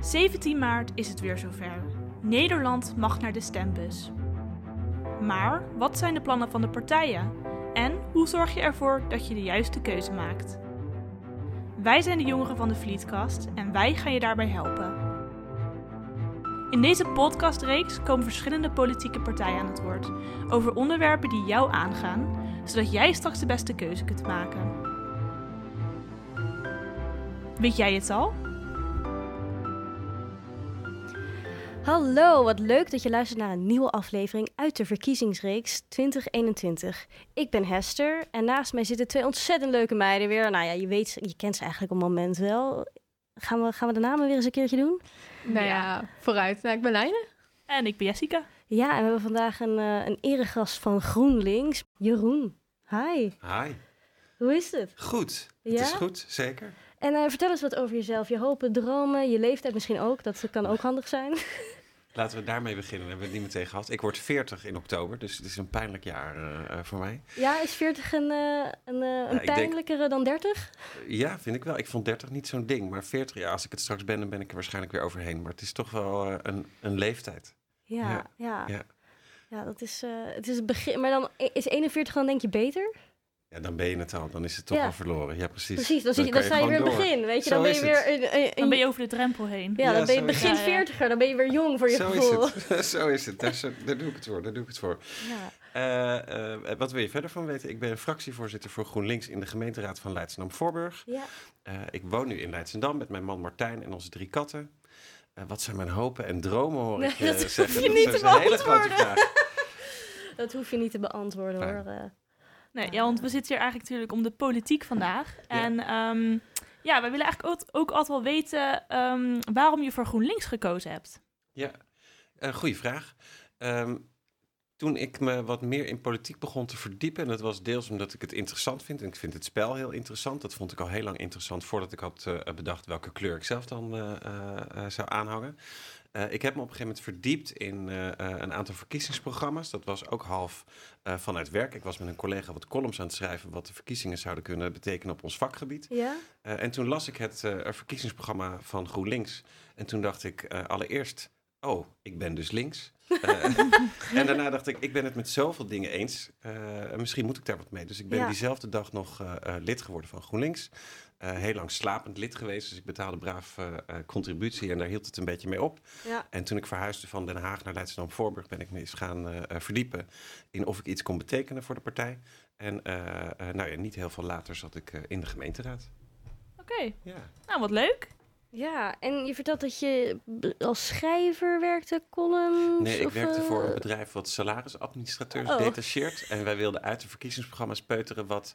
17 maart is het weer zover. Nederland mag naar de stembus. Maar wat zijn de plannen van de partijen? En hoe zorg je ervoor dat je de juiste keuze maakt? Wij zijn de jongeren van de Vlietkast en wij gaan je daarbij helpen. In deze podcastreeks komen verschillende politieke partijen aan het woord over onderwerpen die jou aangaan, zodat jij straks de beste keuze kunt maken. Weet jij het al? Hallo, wat leuk dat je luistert naar een nieuwe aflevering uit de verkiezingsreeks 2021. Ik ben Hester en naast mij zitten twee ontzettend leuke meiden weer. Nou ja, je weet, je kent ze eigenlijk op het moment wel. Gaan we, gaan we de namen weer eens een keertje doen? Nou ja, vooruit. Nou, ik ben Leine. En ik ben Jessica. Ja, en we hebben vandaag een, uh, een eregast van GroenLinks, Jeroen. Hi. Hi. Hoe is het? Goed. Ja? Het is goed, zeker. En uh, vertel eens wat over jezelf. Je hopen, dromen, je leeftijd misschien ook. Dat kan ook handig zijn. Laten we daarmee beginnen. We hebben het niet meteen gehad. Ik word 40 in oktober, dus het is een pijnlijk jaar uh, voor mij. Ja, is 40 een, uh, een, een pijnlijkere denk, dan 30? Ja, vind ik wel. Ik vond 30 niet zo'n ding. Maar 40, ja, als ik het straks ben, dan ben ik er waarschijnlijk weer overheen. Maar het is toch wel een, een leeftijd. Ja, ja. ja. ja. ja dat is, het is het begin. Maar dan is 41 dan denk je beter? Ja, dan ben je het al. Dan is het toch Ja. al verloren. Ja, precies. Precies, dan, Dan zit je, dan sta je je weer in het begin, weet je. Zo Dan ben je weer... het. een- een- Dan ben je over de drempel heen. Ja, dan ben je begin. 40 dan ben je weer jong voor je Zo gevoel. is het. Zo is het. Daar, zo- daar doe ik het voor. Daar doe ik het voor. Ja. Eh, eh, wat wil je verder van weten? Ik ben fractievoorzitter voor GroenLinks in de gemeenteraad van Leidschendam-Voorburg. Ja. Eh, ik woon nu in Leidsendam met mijn man Martijn en onze drie katten. Eh, wat zijn mijn hopen en dromen, hoor Nee, ik dat hoef zeggen. je niet dat te is een hele grote beantwoorden. vraag. Dat hoef je niet te beantwoorden hoor. Eh. Nee, ja, want we zitten hier eigenlijk natuurlijk om de politiek vandaag. En ehm, ja, wij willen eigenlijk ook, ook altijd wel weten ehm, waarom je voor GroenLinks gekozen hebt. Ja, een goede vraag. Ehm, toen ik me wat meer in politiek begon te verdiepen, en dat was deels omdat ik het interessant vind, en ik vind het spel heel interessant. Dat vond ik al heel lang interessant voordat ik had eh, bedacht welke kleur ik zelf dan eh, eh, eh, zou aanhangen. Eh, ik heb me op een gegeven moment verdiept in eh, eh, een aantal verkiezingsprogramma's. Dat was ook half vanuit werk. Ik was met een collega wat columns aan het schrijven wat de verkiezingen zouden kunnen betekenen op ons vakgebied. Ja? En toen las ik het verkiezingsprogramma van GroenLinks. En toen dacht ik allereerst, oh, ik ben dus links. En daarna dacht ik, ik ben het met zoveel dingen eens. Misschien moet ik daar wat mee. Dus ik ben Ja. diezelfde dag nog lid geworden van GroenLinks. Eh, heel lang slapend lid geweest. Dus ik betaalde braaf eh, eh, contributie en daar hield het een beetje mee op. Ja. En toen ik verhuisde van Den Haag naar Leidschendam-Voorburg... ben ik me eens gaan eh, eh, verdiepen in of ik iets kon betekenen voor de partij. En eh, eh, nou ja, niet heel veel later zat ik eh, in de gemeenteraad. Oké, Ja. nou wat leuk. ja, en je vertelt dat je als schrijver werkte, columns? Nee, ik of, werkte voor een bedrijf wat salarisadministrateurs Oh. detacheert. En wij wilden uit de verkiezingsprogramma's peuteren wat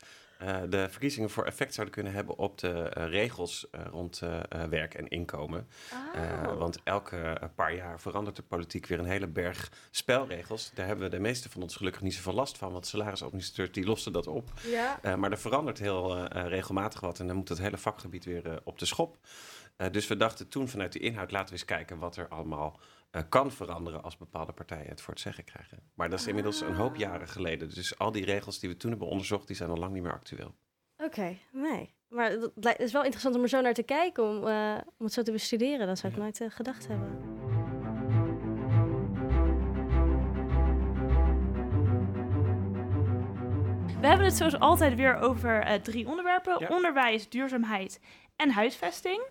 de verkiezingen voor effect zouden kunnen hebben op de eh, regels eh, rond eh, eh, werk en inkomen. Eh, Oh. want elke eh, paar jaar verandert de politiek weer een hele berg spelregels. Daar hebben we de meeste van ons gelukkig niet zoveel last van, want salarisadministrateurs die lossen dat op. Ja. Eh, maar er verandert heel eh, eh, regelmatig wat en dan moet het hele vakgebied weer eh, op de schop. Eh, dus we dachten toen vanuit die inhoud, laten we eens kijken wat er allemaal eh, kan veranderen als bepaalde partijen het voor het zeggen krijgen. Maar dat is inmiddels een hoop jaren geleden. Dus al die regels die we toen hebben onderzocht, die zijn al lang niet meer actueel. Oké, nee. Maar het is wel interessant om er zo naar te kijken, om, eh, om het zo te bestuderen. Dat zou ik Ja. nooit eh, gedacht hebben. We hebben het zoals altijd weer over eh, drie onderwerpen. Ja. Onderwijs, duurzaamheid en huisvesting.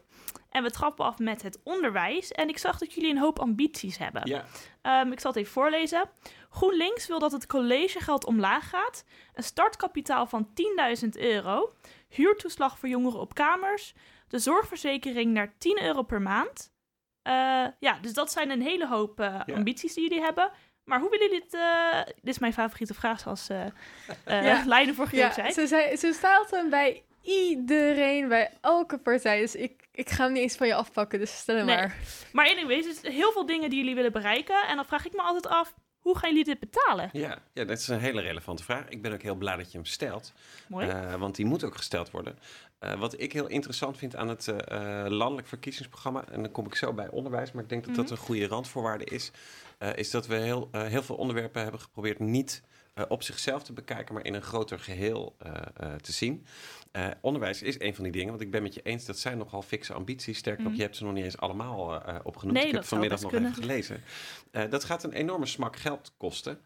En we trappen af met het onderwijs. En ik zag dat jullie een hoop ambities hebben. Ja, Ehm, ik zal het even voorlezen. GroenLinks wil dat het collegegeld omlaag gaat. Een startkapitaal van 10.000 euro. Huurtoeslag voor jongeren op kamers. De zorgverzekering naar 10 euro per maand. Eh, ja, dus dat zijn een hele hoop eh, Ja. ambities die jullie hebben. Maar hoe willen jullie dit... eh, dit is mijn favoriete vraag, zoals eh eh Ja. Leiden vorige keer Ja, zei. ze, zei, ze staat hem bij iedereen, bij elke partij. Dus ik, ik ga hem niet eens van je afpakken, dus stel hem Nee. maar. Maar anyways, er zijn heel veel dingen die jullie willen bereiken. En dan vraag ik me altijd af, hoe gaan jullie dit betalen? ja, ja, dat is een hele relevante vraag. Ik ben ook heel blij dat je hem stelt. Mooi. Eh, want die moet ook gesteld worden. Eh, wat ik heel interessant vind aan het eh, eh, landelijk verkiezingsprogramma, en dan kom ik zo bij onderwijs, maar ik denk dat dat Mhm. een goede randvoorwaarde is, eh, is dat we heel, eh, heel veel onderwerpen hebben geprobeerd niet eh, op zichzelf te bekijken, maar in een groter geheel eh, eh, te zien. Eh, onderwijs is een van die dingen, want ik ben met je eens, dat zijn nogal fikse ambities. Sterker nog, Mhm. je hebt ze nog niet eens allemaal eh, opgenoemd. Nee, ik heb vanmiddag nog even gelezen. Dat gaat een enorme smak geld kosten.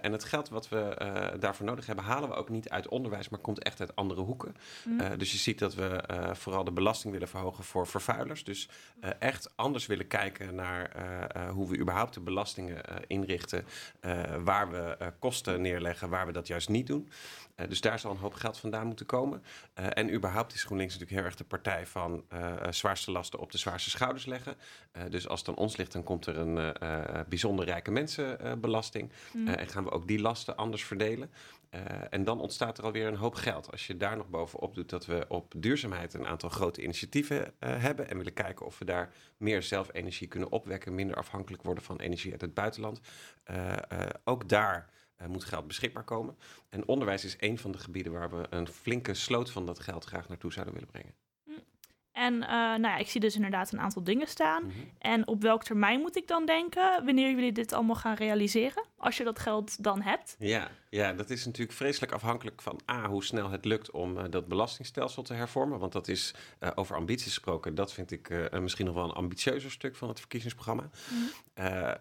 En het geld wat we daarvoor nodig hebben, halen we ook niet uit onderwijs, maar komt echt uit andere hoeken. Mhm. Dus je ziet dat we vooral de belasting willen verhogen voor vervuilers. Dus echt anders willen kijken naar hoe we überhaupt de belastingen inrichten. waar we kosten neerleggen, waar we dat juist niet doen. Eh, dus daar zal een hoop geld vandaan moeten komen. Eh, en überhaupt is GroenLinks natuurlijk heel erg de partij van eh, zwaarste lasten op de zwaarste schouders leggen. Dus als het aan ons ligt, dan komt er een bijzonder rijke mensenbelasting. Eh, en gaan we ook die lasten anders verdelen. En dan ontstaat er alweer een hoop geld. Als je daar nog bovenop doet dat we op duurzaamheid een aantal grote initiatieven hebben. En willen kijken of we daar meer zelfenergie kunnen opwekken. Minder afhankelijk worden van energie uit het buitenland. Ook daar eh, moet geld beschikbaar komen. En onderwijs is een van de gebieden waar we een flinke sloot van dat geld graag naartoe zouden willen brengen. En eh, nou ja, ik zie dus inderdaad een aantal dingen staan. Mhm. En op welk termijn moet ik dan denken wanneer jullie dit allemaal gaan realiseren? Als je dat geld dan hebt. Ja, ja, dat is natuurlijk vreselijk afhankelijk van A, hoe snel het lukt om eh, dat belastingstelsel te hervormen. Want dat is over ambities gesproken. Dat vind ik misschien nog wel een ambitieuzer stuk van het verkiezingsprogramma. Eh,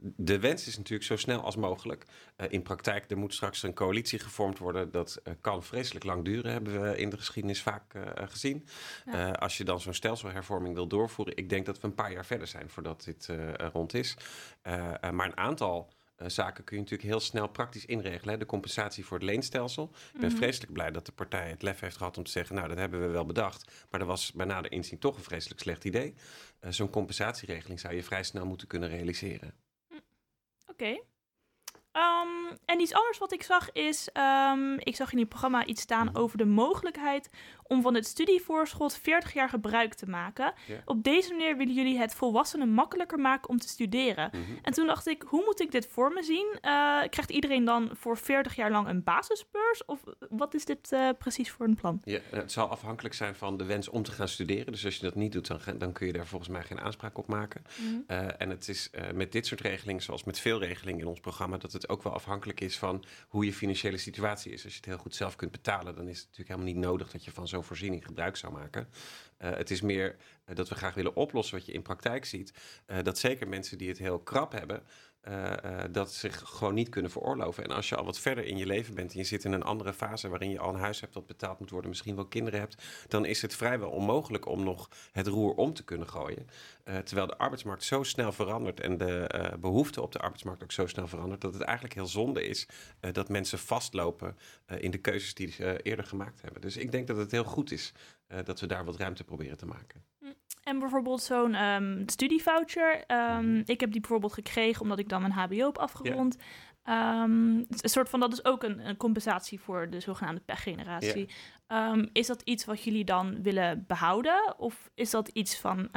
de wens is natuurlijk zo snel als mogelijk. Eh, in praktijk, er moet straks een coalitie gevormd worden. Dat eh, kan vreselijk lang duren, hebben we in de geschiedenis vaak eh, gezien. Ja. Als je dan zo'n stelselhervorming wil doorvoeren, ik denk dat we een paar jaar verder zijn voordat dit rond is. Maar een aantal zaken kun je natuurlijk heel snel praktisch inregelen. Hè. De compensatie voor het leenstelsel. Ik ben Mhm. vreselijk blij dat de partij het lef heeft gehad om te zeggen... nou, dat hebben we wel bedacht, maar dat was bij nader inzien toch een vreselijk slecht idee. Zo'n compensatieregeling zou je vrij snel moeten kunnen realiseren. Oké. Ehm, en iets anders wat ik zag is, ehm, ik zag in het programma iets staan Mhm. over de mogelijkheid om van het studievoorschot 40 jaar gebruik te maken. Op deze manier willen jullie het volwassenen makkelijker maken om te studeren. Mhm. En toen dacht ik, hoe moet ik dit voor me zien? Eh, krijgt iedereen dan voor 40 jaar lang een basisbeurs? Of wat is dit eh, precies voor een plan? Ja, het zal afhankelijk zijn van de wens om te gaan studeren. Dus als je dat niet doet, dan, dan kun je daar volgens mij geen aanspraak op maken. Eh, en het is met dit soort regelingen, zoals met veel regelingen in ons programma, dat het ook wel afhankelijk is van hoe je financiële situatie is. Als je het heel goed zelf kunt betalen, dan is het natuurlijk helemaal niet nodig dat je van zo'n voorziening gebruik zou maken. Eh, het is meer eh, dat we graag willen oplossen wat je in praktijk ziet. eh, dat zeker mensen die het heel krap hebben, eh, dat zich gewoon niet kunnen veroorloven. En als je al wat verder in je leven bent en je zit in een andere fase waarin je al een huis hebt dat betaald moet worden, misschien wel kinderen hebt, dan is het vrijwel onmogelijk om nog het roer om te kunnen gooien. Eh, terwijl de arbeidsmarkt zo snel verandert en de eh, behoefte op de arbeidsmarkt ook zo snel verandert, dat het eigenlijk heel zonde is dat mensen vastlopen in de keuzes die ze eerder gemaakt hebben. Dus ik denk dat het heel goed is dat we daar wat ruimte proberen te maken. En bijvoorbeeld zo'n ehm, studievoucher. Ehm, Mhm. Ik heb die bijvoorbeeld gekregen omdat ik dan mijn HBO heb afgerond. Ehm, een soort van, dat is ook een, een compensatie voor de zogenaamde pechgeneratie. Ehm, is dat iets wat jullie dan willen behouden? Of is dat iets van,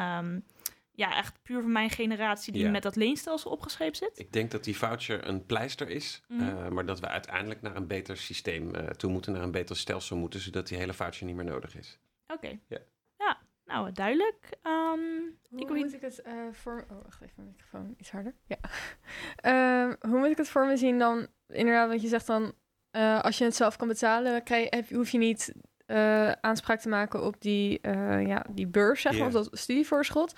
ja, echt puur van mijn generatie die Ja. met dat leenstelsel opgeschreven zit? Ik denk dat die voucher een pleister is, Mhm. eh, maar dat we uiteindelijk naar een beter systeem eh, toe moeten, naar een beter stelsel moeten, zodat die hele voucher niet meer nodig is. Oké. Ja. Ja, nou, duidelijk. Ehm, Hoe Ik weet- moet ik het eh, voor... Oh, wacht even, mijn microfoon iets harder. Ja. Ehm, hoe moet ik het voor me zien dan? Inderdaad, want je zegt dan... eh, als je het zelf kan betalen, krijg, heb, hoef je niet eh, aanspraak te maken op die, eh, ja, die beurs, zeg maar, of dat studievoorschot.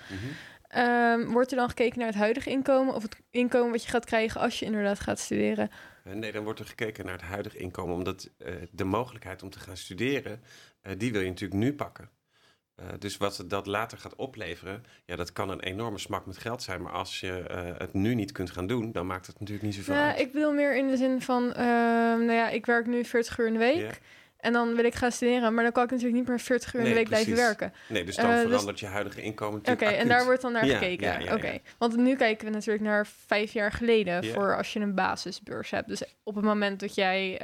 Ehm, wordt er dan gekeken naar het huidige inkomen of het inkomen wat je gaat krijgen als je inderdaad gaat studeren? Nee, dan wordt er gekeken naar het huidige inkomen, omdat eh, de mogelijkheid om te gaan studeren, eh, die wil je natuurlijk nu pakken. Eh, dus wat het dat later gaat opleveren, ja, dat kan een enorme smak met geld zijn. Maar als je eh, het nu niet kunt gaan doen, dan maakt het natuurlijk niet zoveel Ja, uit. ik bedoel meer in de zin van, ehm, nou ja, ik werk nu 40 uur in de week. En dan wil ik gaan studeren, maar dan kan ik natuurlijk niet meer 40 uur in de week blijven werken. Nee, dus dan Eh, dus- verandert je huidige inkomen Oké, en daar wordt dan naar Ja, gekeken. ja, ja, Oké, want nu kijken we natuurlijk naar vijf jaar geleden voor als je een basisbeurs hebt. Dus op het moment dat jij,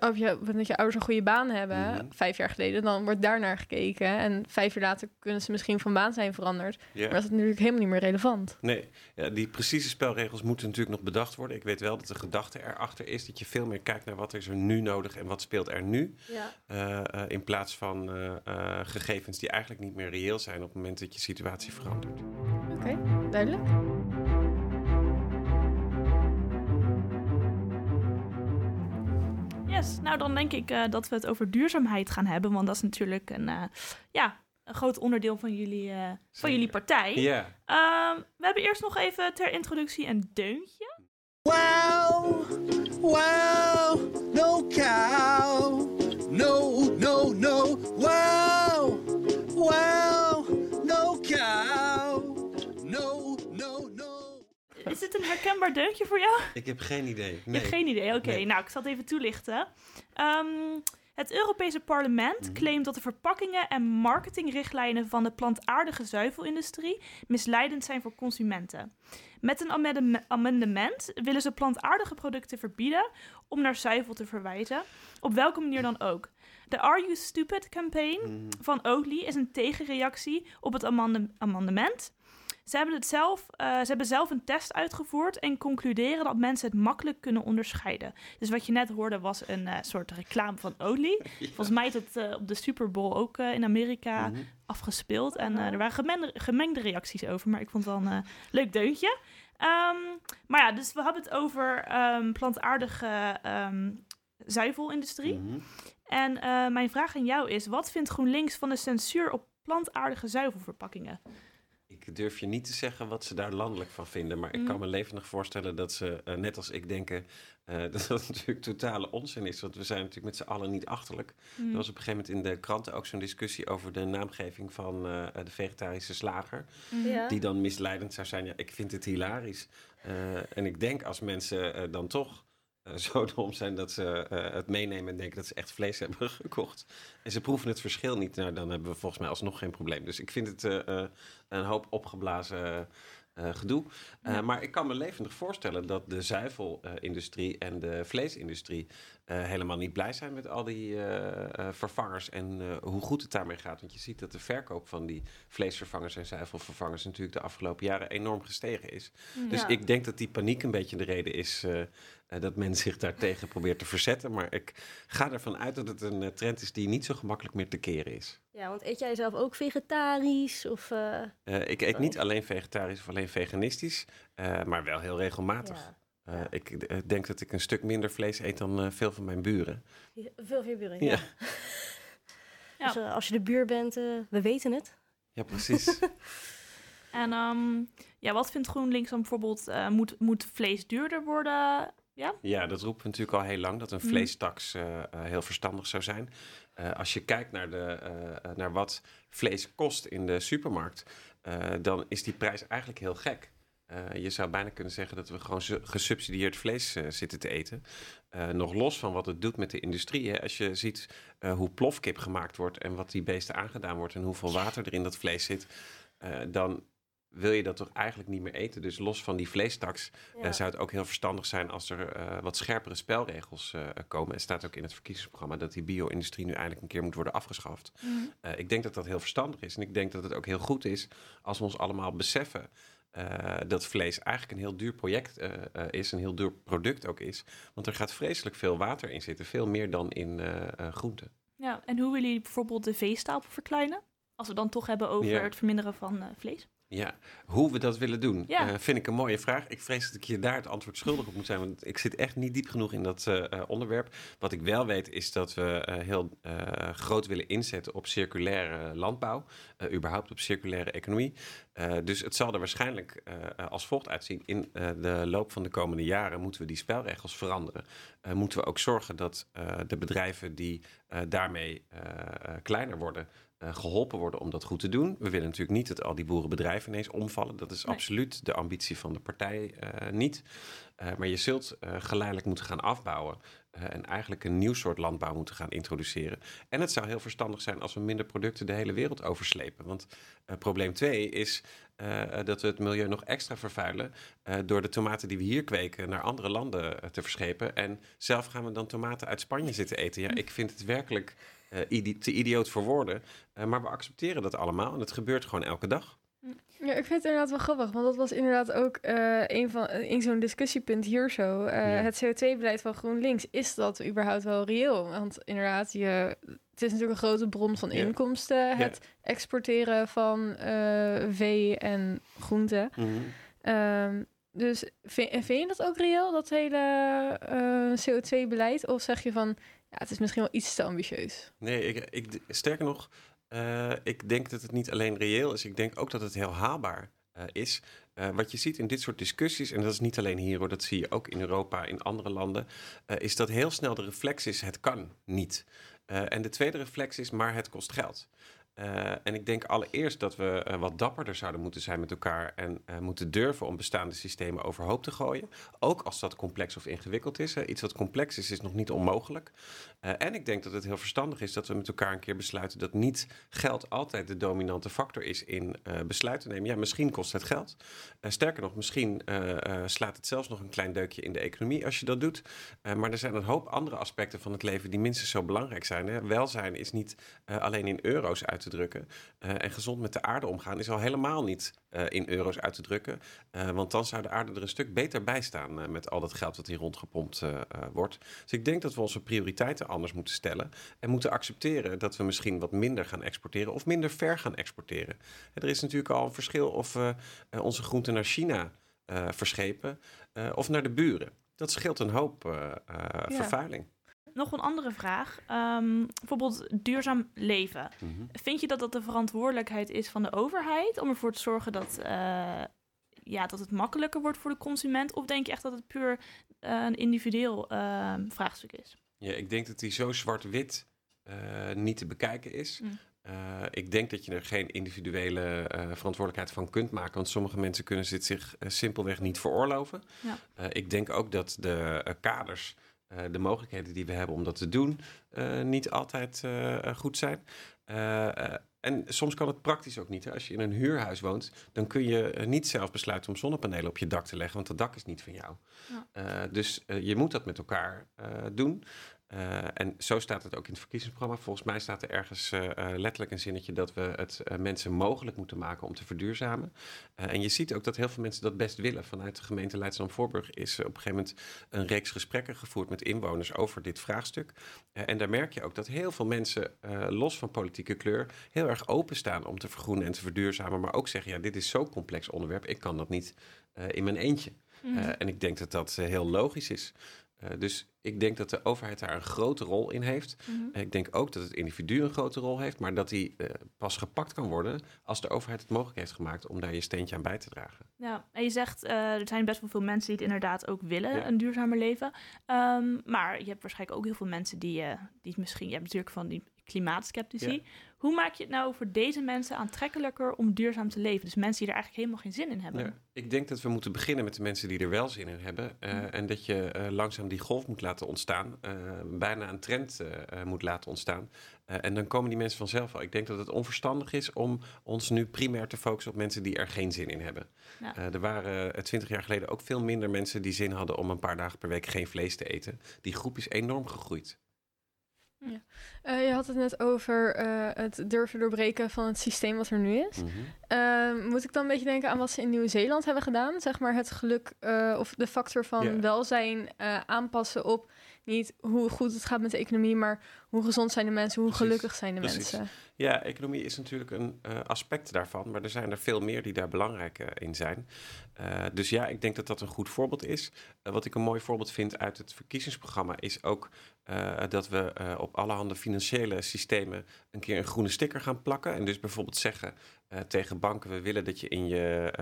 of je, dat je ouders een goede baan hebben, Mhm. vijf jaar geleden, dan wordt daar naar gekeken. En vijf jaar later kunnen ze misschien van baan zijn veranderd. Ja. Maar dat is natuurlijk helemaal niet meer relevant. Nee, ja, die precieze spelregels moeten natuurlijk nog bedacht worden. Ik weet wel dat de gedachte erachter is dat je veel meer kijkt naar wat is er nu nodig en wat speelt er nu. Ja. eh, eh, in plaats van eh, eh, gegevens die eigenlijk niet meer reëel zijn op het moment dat je situatie verandert. Oké, duidelijk. Yes, nou dan denk ik eh, dat we het over duurzaamheid gaan hebben, want dat is natuurlijk een, eh, ja, een groot onderdeel van jullie, eh, van jullie partij. Ja. Ehm, we hebben eerst nog even ter introductie een deuntje. Wow, wow, no cow. Herkenbaar deuntje voor jou? Ik heb geen idee. Je Nee. hebt geen idee. Oké, Nee. nou, ik zal het even toelichten. Ehm, het Europese parlement Mhm. claimt dat de verpakkingen en marketingrichtlijnen van de plantaardige zuivelindustrie misleidend zijn voor consumenten. Met een amendem- amendement willen ze plantaardige producten verbieden om naar zuivel te verwijzen, op welke manier dan ook. De Are You Stupid campaign Mhm. van Oatly is een tegenreactie op het amende- amendement. Ze hebben, het zelf, eh, ze hebben zelf een test uitgevoerd en concluderen dat mensen het makkelijk kunnen onderscheiden. Dus wat je net hoorde was een eh, soort reclame van Oatly. Volgens mij is het eh, op de Super Bowl ook eh, in Amerika Mhm. afgespeeld. En eh, er waren gemengde, gemengde reacties over, maar ik vond het wel een leuk deuntje. Ehm, maar ja, dus we hebben het over ehm, plantaardige ehm, zuivelindustrie. Mhm. En eh, mijn vraag aan jou is: wat vindt GroenLinks van de censuur op plantaardige zuivelverpakkingen? Ik durf je niet te zeggen wat ze daar landelijk van vinden. Maar ik kan me levendig voorstellen dat ze, eh, net als ik, denken eh, dat dat natuurlijk totale onzin is. Want we zijn natuurlijk met z'n allen niet achterlijk. Hmm. Er was op een gegeven moment in de kranten ook zo'n discussie over de naamgeving van eh, de vegetarische slager. Ja. Die dan misleidend zou zijn. Ja, ik vind het hilarisch. En ik denk als mensen dan toch zo dom zijn dat ze eh, het meenemen en denken dat ze echt vlees hebben gekocht. En ze proeven het verschil niet. Nou, dan hebben we volgens mij alsnog geen probleem. Dus ik vind het eh, eh, een hoop opgeblazen eh, gedoe. Eh, Ja. Maar ik kan me levendig voorstellen dat de zuivelindustrie en de vleesindustrie eh, helemaal niet blij zijn met al die eh, eh, vervangers en eh, hoe goed het daarmee gaat. Want je ziet dat de verkoop van die vleesvervangers en zuivelvervangers natuurlijk de afgelopen jaren enorm gestegen is. Dus ik denk dat die paniek een beetje de reden is eh, eh, dat men zich daartegen probeert te verzetten. Maar ik ga ervan uit dat het een eh, trend is die niet zo gemakkelijk meer te keren is. Ja, want eet jij zelf ook vegetarisch? Of, eh, Eh, ik eet niet alleen vegetarisch of alleen veganistisch, eh, maar wel heel regelmatig. ja. Eh, ik eh, denk dat ik een stuk minder vlees eet dan eh, veel van mijn buren. Veel van je buren, Ja. ja. Ja. Dus eh, als je de buur bent, eh, we weten het. Ja, precies. En ehm, ja, wat vindt GroenLinks dan bijvoorbeeld? eh, moet, moet vlees duurder worden? Ja, dat roepen we natuurlijk al heel lang, dat een Mhm. vleestaks eh, eh, heel verstandig zou zijn. Eh, als je kijkt naar, de, naar wat vlees kost in de supermarkt, dan is die prijs eigenlijk heel gek. Je zou bijna kunnen zeggen dat we gewoon su- gesubsidieerd vlees zitten te eten. Nog los van wat het doet met de industrie. Hè. Als je ziet hoe plofkip gemaakt wordt en wat die beesten aangedaan wordt en hoeveel water er in dat vlees zit, dan wil je dat toch eigenlijk niet meer eten. Dus los van die vleestaks Ja. eh, zou het ook heel verstandig zijn als er eh, wat scherpere spelregels eh, komen. Er staat ook in het verkiezingsprogramma dat die bio-industrie nu eindelijk een keer moet worden afgeschaft. Eh, ik denk dat dat heel verstandig is. En ik denk dat het ook heel goed is als we ons allemaal beseffen dat vlees eigenlijk een heel duur project is, een heel duur product ook is. Want er gaat vreselijk veel water in zitten, veel meer dan in groenten. Ja, en hoe willen jullie bijvoorbeeld de veestapel verkleinen? Als we dan toch hebben over Ja. het verminderen van vlees. Ja, hoe we dat willen doen, Ja. eh, vind ik een mooie vraag. Ik vrees dat ik je daar het antwoord schuldig op moet zijn, want ik zit echt niet diep genoeg in dat eh, eh, onderwerp. Wat ik wel weet is dat we heel groot willen inzetten op circulaire landbouw, überhaupt op circulaire economie. Dus het zal er waarschijnlijk als volgt uitzien. In de loop van de komende jaren moeten we die spelregels veranderen. Moeten we ook zorgen dat de bedrijven die daarmee kleiner worden, geholpen worden om dat goed te doen. We willen natuurlijk niet dat al die boerenbedrijven ineens omvallen. Dat is Nee. absoluut de ambitie van de partij eh, niet. Eh, maar je zult eh, geleidelijk moeten gaan afbouwen. eh, en eigenlijk een nieuw soort landbouw moeten gaan introduceren. En het zou heel verstandig zijn als we minder producten de hele wereld overslepen. Want eh, probleem twee is eh, dat we het milieu nog extra vervuilen. eh, door de tomaten die we hier kweken naar andere landen eh, te verschepen. En zelf gaan we dan tomaten uit Spanje zitten eten. Ja, ik vind het werkelijk eh, idi- te idioot voor woorden. Eh, maar we accepteren dat allemaal en het gebeurt gewoon elke dag. Ja, ik vind het inderdaad wel grappig, want dat was inderdaad ook eh, een van in zo'n discussiepunt hier zo. Eh, Ja. Het CO2-beleid van GroenLinks, is dat überhaupt wel reëel? Want inderdaad, je, het is natuurlijk een grote bron van Ja. inkomsten, het exporteren van eh, vee en groenten. Ehm, Dus vind, vind je dat ook reëel, dat hele eh, CO2-beleid? Of zeg je van, ja, het is misschien wel iets te ambitieus? Nee, ik, ik, sterker nog, eh, ik denk dat het niet alleen reëel is. Ik denk ook dat het heel haalbaar eh, is. Eh, wat je ziet in dit soort discussies, en dat is niet alleen hier hoor, dat zie je ook in Europa, in andere landen, is dat heel snel de reflex is: het kan niet. En de tweede reflex is: maar het kost geld. Eh, en ik denk allereerst dat we eh, wat dapperder zouden moeten zijn met elkaar en eh, moeten durven om bestaande systemen overhoop te gooien. Ook als dat complex of ingewikkeld is. Iets wat complex is, is nog niet onmogelijk. En ik denk dat het heel verstandig is dat we met elkaar een keer besluiten dat niet geld altijd de dominante factor is in besluiten nemen. Ja, misschien kost het geld. Sterker nog, misschien slaat het zelfs nog een klein deukje in de economie als je dat doet. Maar er zijn een hoop andere aspecten van het leven die minstens zo belangrijk zijn. Hè. Welzijn is niet alleen in euro's uit te drukken. Eh, en gezond met de aarde omgaan is al helemaal niet eh, in euro's uit te drukken. Eh, want dan zou de aarde er een stuk beter bij staan met al dat geld dat hier rondgepompt wordt. Dus ik denk dat we onze prioriteiten anders moeten stellen. En moeten accepteren dat we misschien wat minder gaan exporteren of minder ver gaan exporteren. En er is natuurlijk al een verschil of we onze groenten naar China verschepen of naar de buren. Dat scheelt een hoop vervuiling. Nog een andere vraag. Ehm, bijvoorbeeld duurzaam leven. Mhm. Vind je dat dat de verantwoordelijkheid is van de overheid om ervoor te zorgen dat, eh, ja, dat het makkelijker wordt voor de consument? Of denk je echt dat het puur eh, een individueel eh, vraagstuk is? Ja, ik denk dat die zo zwart-wit eh, niet te bekijken is. Mm. Ik denk dat je er geen individuele verantwoordelijkheid van kunt maken. Want sommige mensen kunnen dit zich simpelweg niet veroorloven. Ja. Ik denk ook dat de kaders, eh, de mogelijkheden die we hebben om dat te doen, eh, niet altijd eh, goed zijn. En soms kan het praktisch ook niet. Hè. Als je in een huurhuis woont, dan kun je niet zelf besluiten om zonnepanelen op je dak te leggen, want dat dak is niet van jou. Ja. Dus je moet dat met elkaar doen. Eh, en zo staat het ook in het verkiezingsprogramma. Volgens mij staat er ergens eh, eh, letterlijk een zinnetje dat we het mensen mogelijk moeten maken om te verduurzamen. En je ziet ook dat heel veel mensen dat best willen. Vanuit de gemeente Leidschendam-Voorburg is op een gegeven moment een reeks gesprekken gevoerd met inwoners over dit vraagstuk. En daar merk je ook dat heel veel mensen, los van politieke kleur, heel erg openstaan om te vergroenen en te verduurzamen. Maar ook zeggen, ja, dit is zo'n complex onderwerp, ik kan dat niet in mijn eentje. Eh, en ik denk dat dat heel logisch is. Eh, dus ik denk dat de overheid daar een grote rol in heeft. Mhm. Ik denk ook dat het individu een grote rol heeft, maar dat die eh, pas gepakt kan worden als de overheid het mogelijk heeft gemaakt om daar je steentje aan bij te dragen. Ja, en je zegt, eh, er zijn best wel veel mensen die het inderdaad ook willen, Ja. een duurzamer leven. Ehm, maar je hebt waarschijnlijk ook heel veel mensen die, die misschien, je hebt natuurlijk van die klimaatskeptici. Ja. Hoe maak je het nou voor deze mensen aantrekkelijker om duurzaam te leven? Dus mensen die er eigenlijk helemaal geen zin in hebben. Ja, ik denk dat we moeten beginnen met de mensen die er wel zin in hebben. eh, En dat je eh, langzaam die golf moet laten ontstaan. eh, bijna een trend moet laten ontstaan. En dan komen die mensen vanzelf al. Ik denk dat het onverstandig is om ons nu primair te focussen op mensen die er geen zin in hebben. Ja. Er waren twintig jaar geleden ook veel minder mensen die zin hadden om een paar dagen per week geen vlees te eten. Die groep is enorm gegroeid. Eh, je had het net over eh, het durven doorbreken van het systeem wat er nu is. Mhm. Ehm, moet ik dan een beetje denken aan wat ze in Nieuw-Zeeland hebben gedaan? Zeg maar het geluk eh, of de factor van Ja. welzijn aanpassen op niet hoe goed het gaat met de economie, maar hoe gezond zijn de mensen, hoe Precies, gelukkig zijn de precies. mensen. Ja, economie is natuurlijk een aspect daarvan, maar er zijn er veel meer die daar belangrijk in zijn. Dus ja, ik denk dat dat een goed voorbeeld is. Wat ik een mooi voorbeeld vind uit het verkiezingsprogramma is ook eh, dat we eh, op allerhande financiële systemen een keer een groene sticker gaan plakken. En dus bijvoorbeeld zeggen eh, tegen banken, we willen dat je in, je,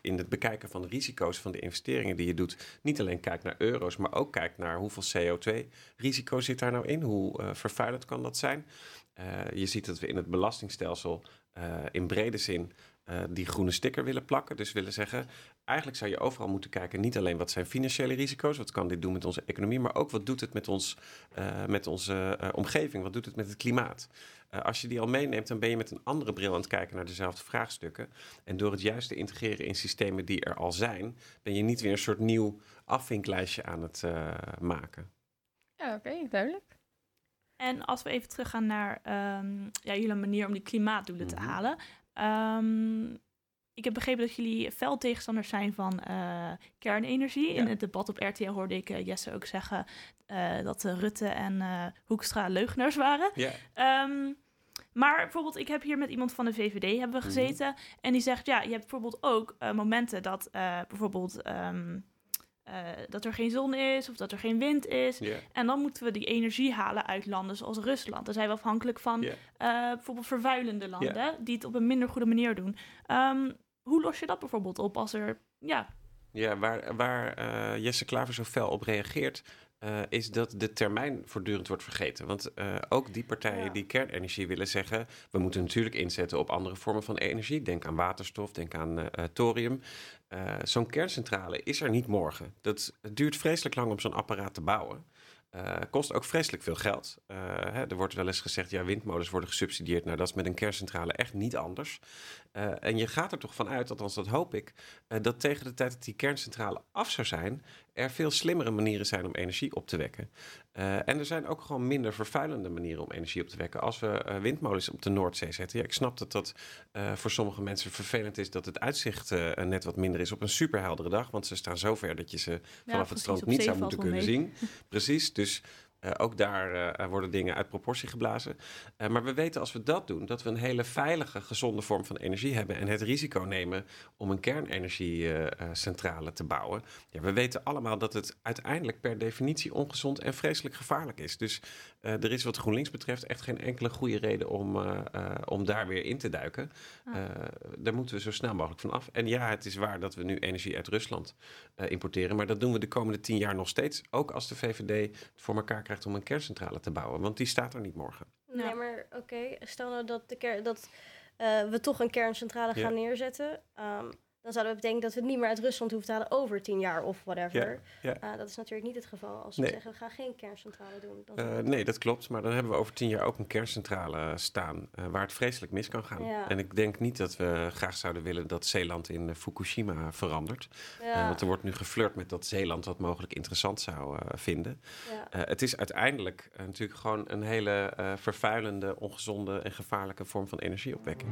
in het bekijken van de risico's van de investeringen die je doet, niet alleen kijkt naar euro's, maar ook kijkt naar hoeveel CO2-risico zit daar nou in, hoe vervuilend kan dat zijn. Je ziet dat we in het belastingstelsel in brede zin die groene sticker willen plakken. Dus willen zeggen, eigenlijk zou je overal moeten kijken, niet alleen wat zijn financiële risico's, wat kan dit doen met onze economie, maar ook wat doet het met, ons, eh, met onze eh, omgeving, wat doet het met het klimaat. Eh, als je die al meeneemt, dan ben je met een andere bril aan het kijken naar dezelfde vraagstukken. En door het juist te integreren in systemen die er al zijn, ben je niet weer een soort nieuw afvinklijstje aan het maken. Ja, oké, duidelijk. En als we even teruggaan naar ehm, ja, jullie manier om die klimaatdoelen te Mhm. halen. Ehm, ik heb begrepen dat jullie fel tegenstanders zijn van eh, kernenergie. In het debat op RTL hoorde ik eh, Jesse ook zeggen eh, dat Rutte en Hoekstra leugenaars waren. Ja. Ehm, Maar bijvoorbeeld, ik heb hier met iemand van de VVD hebben we gezeten. En die zegt, ja, je hebt bijvoorbeeld ook momenten dat bijvoorbeeld... ehm, eh, dat er geen zon is of dat er geen wind is. En dan moeten we die energie halen uit landen zoals Rusland. Dan zijn we afhankelijk van bijvoorbeeld vervuilende landen die het op een minder goede manier doen. Ehm, hoe los je dat bijvoorbeeld op als er, ja, Ja, waar, waar eh, Jesse Klaver zo fel op reageert, eh, is dat de termijn voortdurend wordt vergeten. Want eh, ook die partijen Ja. die kernenergie willen zeggen, we moeten natuurlijk inzetten op andere vormen van energie. Denk aan waterstof, denk aan thorium. Zo'n kerncentrale is er niet morgen. Dat, het duurt vreselijk lang om zo'n apparaat te bouwen. Eh, kost ook vreselijk veel geld. Eh, hè, er wordt wel eens gezegd, ja, windmolens worden gesubsidieerd. Nou, dat is met een kerncentrale echt niet anders. Eh, en je gaat er toch van uit, althans dat hoop ik, dat tegen de tijd dat die kerncentrale af zou zijn, er veel slimmere manieren zijn om energie op te wekken. Eh, en er zijn ook gewoon minder vervuilende manieren om energie op te wekken. Als we eh, windmolens op de Noordzee zetten. Ja, ik snap dat dat eh, voor sommige mensen vervelend is dat het uitzicht net wat minder is op een superheldere dag. Want ze staan zo ver dat je ze vanaf het precies, strand niet zou moeten kunnen zien. Precies, dus eh, ook daar eh, worden dingen uit proportie geblazen. Eh, maar we weten als we dat doen, dat we een hele veilige, gezonde vorm van energie hebben. En het risico nemen om een kernenergiecentrale te bouwen. Ja, we weten allemaal dat het uiteindelijk per definitie ongezond en vreselijk gevaarlijk is. Dus eh, er is wat GroenLinks betreft echt geen enkele goede reden om, eh, eh, om daar weer in te duiken. Ah. Eh, daar moeten we zo snel mogelijk van af. En ja, het is waar dat we nu energie uit Rusland eh, importeren. Maar dat doen we de komende tien jaar nog steeds. Ook als de VVD het voor elkaar krijgt om een kerncentrale te bouwen. Want die staat er niet morgen. Nee, maar oké, stel nou dat, de ker dat eh, we toch een kerncentrale Ja. gaan neerzetten. ehm, dan zouden we bedenken dat we het niet meer uit Rusland hoeven te halen over tien jaar of whatever. ja. Eh, dat is natuurlijk niet het geval. Als we Nee. zeggen, we gaan geen kerncentrale doen. Dan Eh, nee, dat klopt. Maar dan hebben we over tien jaar ook een kerncentrale staan eh, waar het vreselijk mis kan gaan. Ja. En ik denk niet dat we graag zouden willen dat Zeeland in Fukushima verandert. Want er wordt nu geflirt met dat Zeeland wat mogelijk interessant zou vinden. het is uiteindelijk natuurlijk gewoon een hele vervuilende, ongezonde en gevaarlijke vorm van energieopwekking.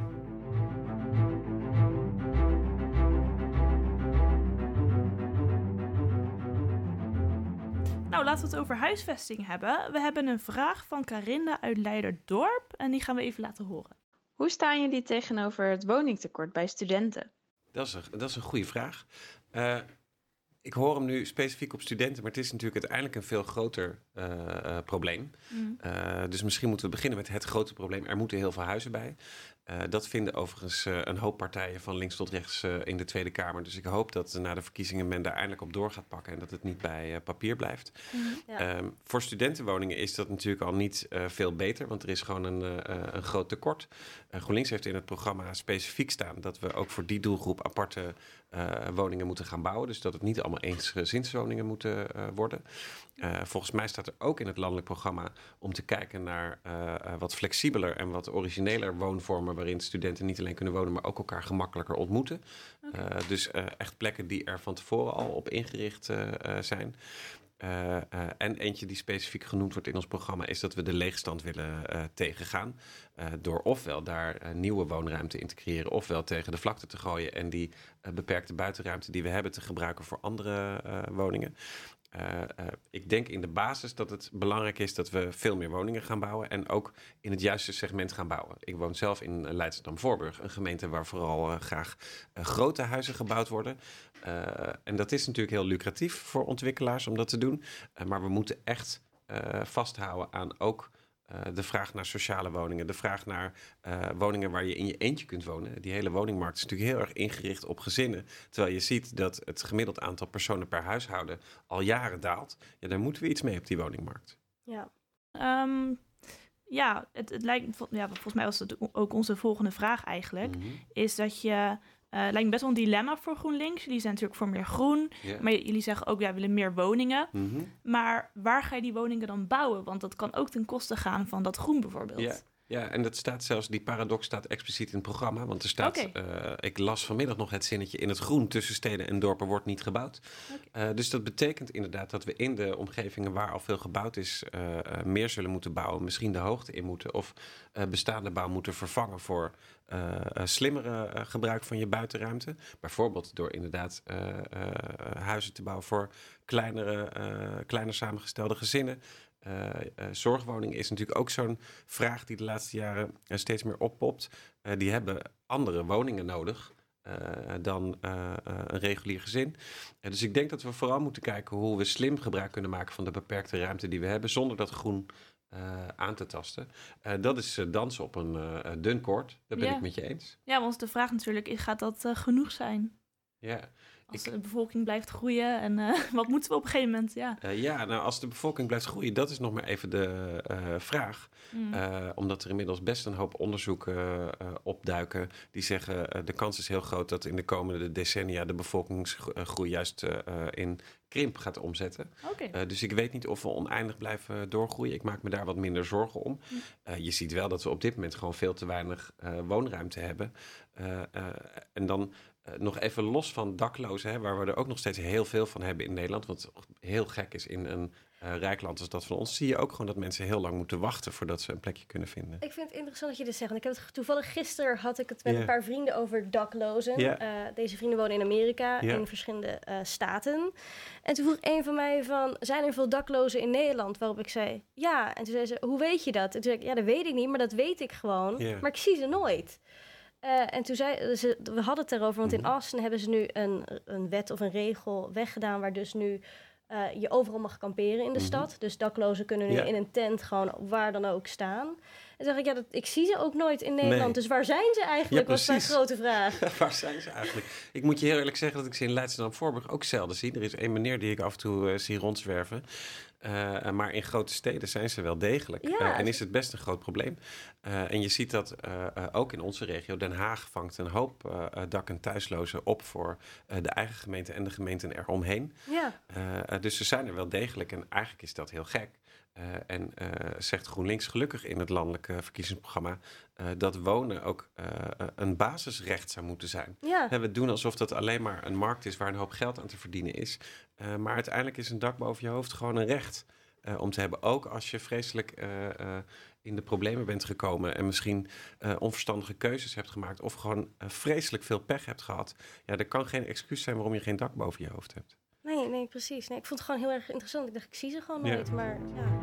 Nou, laten we het over huisvesting hebben. We hebben een vraag van Carinda uit Leiderdorp en die gaan we even laten horen. Hoe staan jullie tegenover het woningtekort bij studenten? Dat is een, dat is een goede vraag. Eh, ik hoor hem nu specifiek op studenten, maar het is natuurlijk uiteindelijk een veel groter eh, eh, probleem. Eh, dus misschien moeten we beginnen met het grote probleem. Er moeten heel veel huizen bij. Eh, dat vinden overigens eh, een hoop partijen van links tot rechts eh, in de Tweede Kamer. Dus ik hoop dat na de verkiezingen men daar eindelijk op door gaat pakken en dat het niet bij papier blijft. Ja. Ehm, voor studentenwoningen is dat natuurlijk al niet veel beter, want er is gewoon een, een groot tekort. GroenLinks heeft in het programma specifiek staan dat we ook voor die doelgroep aparte woningen moeten gaan bouwen. Dus dat het niet allemaal eensgezinswoningen moeten worden. Volgens mij staat er ook in het landelijk programma om te kijken naar wat flexibeler en wat origineler woonvormen waarin studenten niet alleen kunnen wonen, maar ook elkaar gemakkelijker ontmoeten. Eh, dus eh, echt plekken die er van tevoren al op ingericht eh, zijn. En eentje die specifiek genoemd wordt in ons programma is dat we de leegstand willen tegengaan. Door ofwel daar nieuwe woonruimte in te creëren, ofwel tegen de vlakte te gooien en die beperkte buitenruimte die we hebben te gebruiken voor andere woningen. Eh, eh, ik denk in de basis dat het belangrijk is dat we veel meer woningen gaan bouwen en ook in het juiste segment gaan bouwen. Ik woon zelf in eh, Leidschendam-Voorburg, een gemeente waar vooral graag grote huizen gebouwd worden. En dat is natuurlijk heel lucratief voor ontwikkelaars om dat te doen. Maar we moeten echt vasthouden aan ook de vraag naar sociale woningen. De vraag naar eh, woningen waar je in je eentje kunt wonen. Die hele woningmarkt is natuurlijk heel erg ingericht op gezinnen. Terwijl je ziet dat het gemiddeld aantal personen per huishouden al jaren daalt. Ja, daar moeten we iets mee op die woningmarkt. ja. Ehm, ja, het, het lijkt, ja, volgens mij was het ook onze volgende vraag eigenlijk, Mhm. is dat je, eh lijkt me best wel een dilemma voor GroenLinks. Jullie zijn natuurlijk voor meer groen, maar jullie zeggen ook, ja, we willen meer woningen. Mhm. Maar waar ga je die woningen dan bouwen? Want dat kan ook ten koste gaan van dat groen bijvoorbeeld. Ja. Ja, en dat staat zelfs, die paradox staat expliciet in het programma. Want er staat, eh, ik las vanmiddag nog het zinnetje, in het groen tussen steden en dorpen wordt niet gebouwd. Eh, dus dat betekent inderdaad dat we in de omgevingen waar al veel gebouwd is, eh, meer zullen moeten bouwen. Misschien de hoogte in moeten of bestaande bouw moeten vervangen voor slimmere gebruik van je buitenruimte. Bijvoorbeeld door inderdaad huizen te bouwen voor kleinere, kleiner samengestelde gezinnen. Eh, zorgwoningen is natuurlijk ook zo'n vraag die de laatste jaren eh, steeds meer oppopt. Die hebben andere woningen nodig dan een regulier gezin. Dus ik denk dat we vooral moeten kijken hoe we slim gebruik kunnen maken van de beperkte ruimte die we hebben, zonder dat groen aan te tasten. Dat is dansen op een dun koord. Dat ben Ja. ik met je eens. Ja, want de vraag natuurlijk is, gaat dat genoeg zijn? Ja. Als Ik- de bevolking blijft groeien en eh, wat moeten we op een gegeven moment? Ja. Eh, ja, nou als de bevolking blijft groeien, dat is nog maar even de eh, vraag. Mm. Omdat er inmiddels best een hoop onderzoeken opduiken die zeggen de kans is heel groot dat in de komende decennia de bevolkingsgroei juist in krimp gaat omzetten. Okay. Uh, dus ik weet niet of we oneindig blijven doorgroeien. Ik maak me daar wat minder zorgen om. Uh, je ziet wel dat we op dit moment gewoon veel te weinig uh, woonruimte hebben. En dan uh, nog even los van daklozen, hè, waar we er ook nog steeds heel veel van hebben in Nederland. Wat heel gek is in een uh, rijk land als dat van ons, zie je ook gewoon dat mensen heel lang moeten wachten voordat ze een plekje kunnen vinden. Ik vind het interessant dat je dit zegt. Want ik heb het toevallig gisteren had ik het met een paar vrienden over daklozen. Eh, deze vrienden wonen in Amerika in verschillende eh, staten. En toen vroeg een van mij van, zijn er veel daklozen in Nederland? Waarop ik zei, ja. En toen zei ze, hoe weet je dat? En toen zei ik, ja, dat weet ik niet, maar dat weet ik gewoon. Maar ik zie ze nooit. Eh, en toen zei ze, we hadden het erover, want in Mhm. Austin hebben ze nu een, een wet of een regel weggedaan waar dus nu eh, je overal mag kamperen in de Mhm. stad. Dus daklozen kunnen nu Ja. in een tent gewoon waar dan ook staan. En dacht ik, ja, dat, ik zie ze ook nooit in Nederland. Nee. Dus waar zijn ze eigenlijk? Ja, was mijn grote vraag. Waar zijn ze eigenlijk? Ik moet je heel eerlijk zeggen dat ik ze in Leidschendam-Voorburg ook zelden zie. Er is één meneer die ik af en toe eh, zie rondzwerven. Eh, maar in grote steden zijn ze wel degelijk. Ja. Eh, en is het best een groot probleem. Eh, en je ziet dat ook in onze regio. Den Haag vangt een hoop dak- en thuislozen op voor de eigen gemeente en de gemeenten eromheen. Ja, dus ze zijn er wel degelijk en eigenlijk is dat heel gek. Eh, en eh, zegt GroenLinks gelukkig in het landelijke verkiezingsprogramma eh, dat wonen ook een basisrecht zou moeten zijn. ja. We doen alsof dat alleen maar een markt is waar een hoop geld aan te verdienen is. Maar uiteindelijk is een dak boven je hoofd gewoon een recht om te hebben. Ook als je vreselijk in de problemen bent gekomen en misschien onverstandige keuzes hebt gemaakt of gewoon vreselijk veel pech hebt gehad. Ja, er kan geen excuus zijn waarom je geen dak boven je hoofd hebt. Nee, nee, precies. Nee, ik vond het gewoon heel erg interessant. Ik dacht, ik zie ze gewoon Ja. nooit. Maar ja.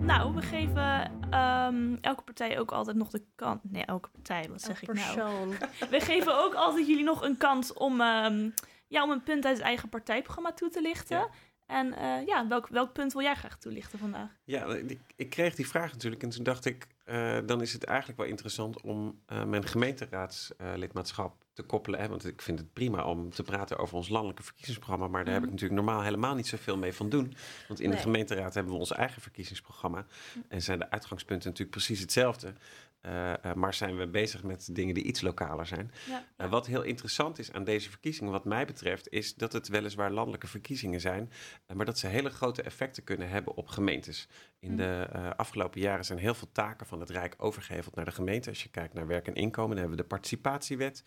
Nou, we geven ehm, elke partij ook altijd nog de kans. Nee, elke partij, wat zeg ik nou? persoon. We geven ook altijd jullie nog een kans om, ehm, ja, om een punt uit het eigen partijprogramma toe te lichten. Ja. En eh, ja, welk, welk punt wil jij graag toelichten vandaag? Ja, ik, ik kreeg die vraag natuurlijk en toen dacht ik, eh, dan is het eigenlijk wel interessant om eh, mijn gemeenteraadslidmaatschap te koppelen. Hè? Want ik vind het prima om te praten over ons landelijke verkiezingsprogramma, maar daar heb ik natuurlijk normaal helemaal niet zoveel mee van doen. Want in de gemeenteraad hebben we ons eigen verkiezingsprogramma en zijn de uitgangspunten natuurlijk precies hetzelfde. Eh, eh, maar zijn we bezig met dingen die iets lokaler zijn. Ja. Eh, wat heel interessant is aan deze verkiezingen, wat mij betreft, is dat het weliswaar landelijke verkiezingen zijn, maar dat ze hele grote effecten kunnen hebben op gemeentes. In Mm. de afgelopen jaren zijn heel veel taken van het Rijk overgeheveld naar de gemeente. Als je kijkt naar werk en inkomen, dan hebben we de participatiewet,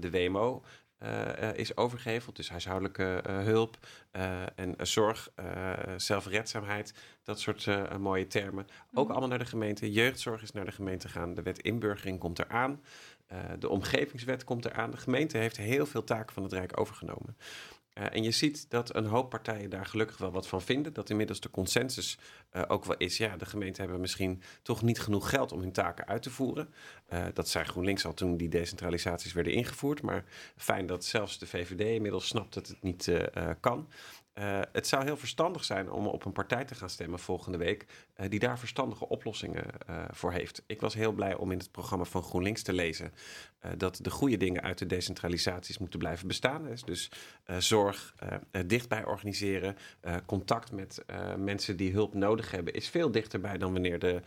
de WMO. Eh, eh, is overgeheveld, dus huishoudelijke eh, hulp en zorg, zelfredzaamheid, dat soort mooie termen. Ook Mhm. allemaal naar de gemeente. Jeugdzorg is naar de gemeente gegaan. De wet inburgering komt eraan. Eh, de omgevingswet komt eraan. De gemeente heeft heel veel taken van het Rijk overgenomen. Eh, en je ziet dat een hoop partijen daar gelukkig wel wat van vinden. Dat inmiddels de consensus eh, ook wel is. Ja, de gemeenten hebben misschien toch niet genoeg geld om hun taken uit te voeren. Eh, dat zei GroenLinks al toen die decentralisaties werden ingevoerd. Maar fijn dat zelfs de VVD inmiddels snapt dat het niet kan. Eh, het zou heel verstandig zijn om op een partij te gaan stemmen volgende week. eh, die daar verstandige oplossingen eh, voor heeft. Ik was heel blij om in het programma van GroenLinks te lezen. dat de goede dingen uit de decentralisaties moeten blijven bestaan. Dus, dus zorg, dichtbij organiseren, contact met mensen die hulp nodig hebben, is veel dichterbij dan wanneer de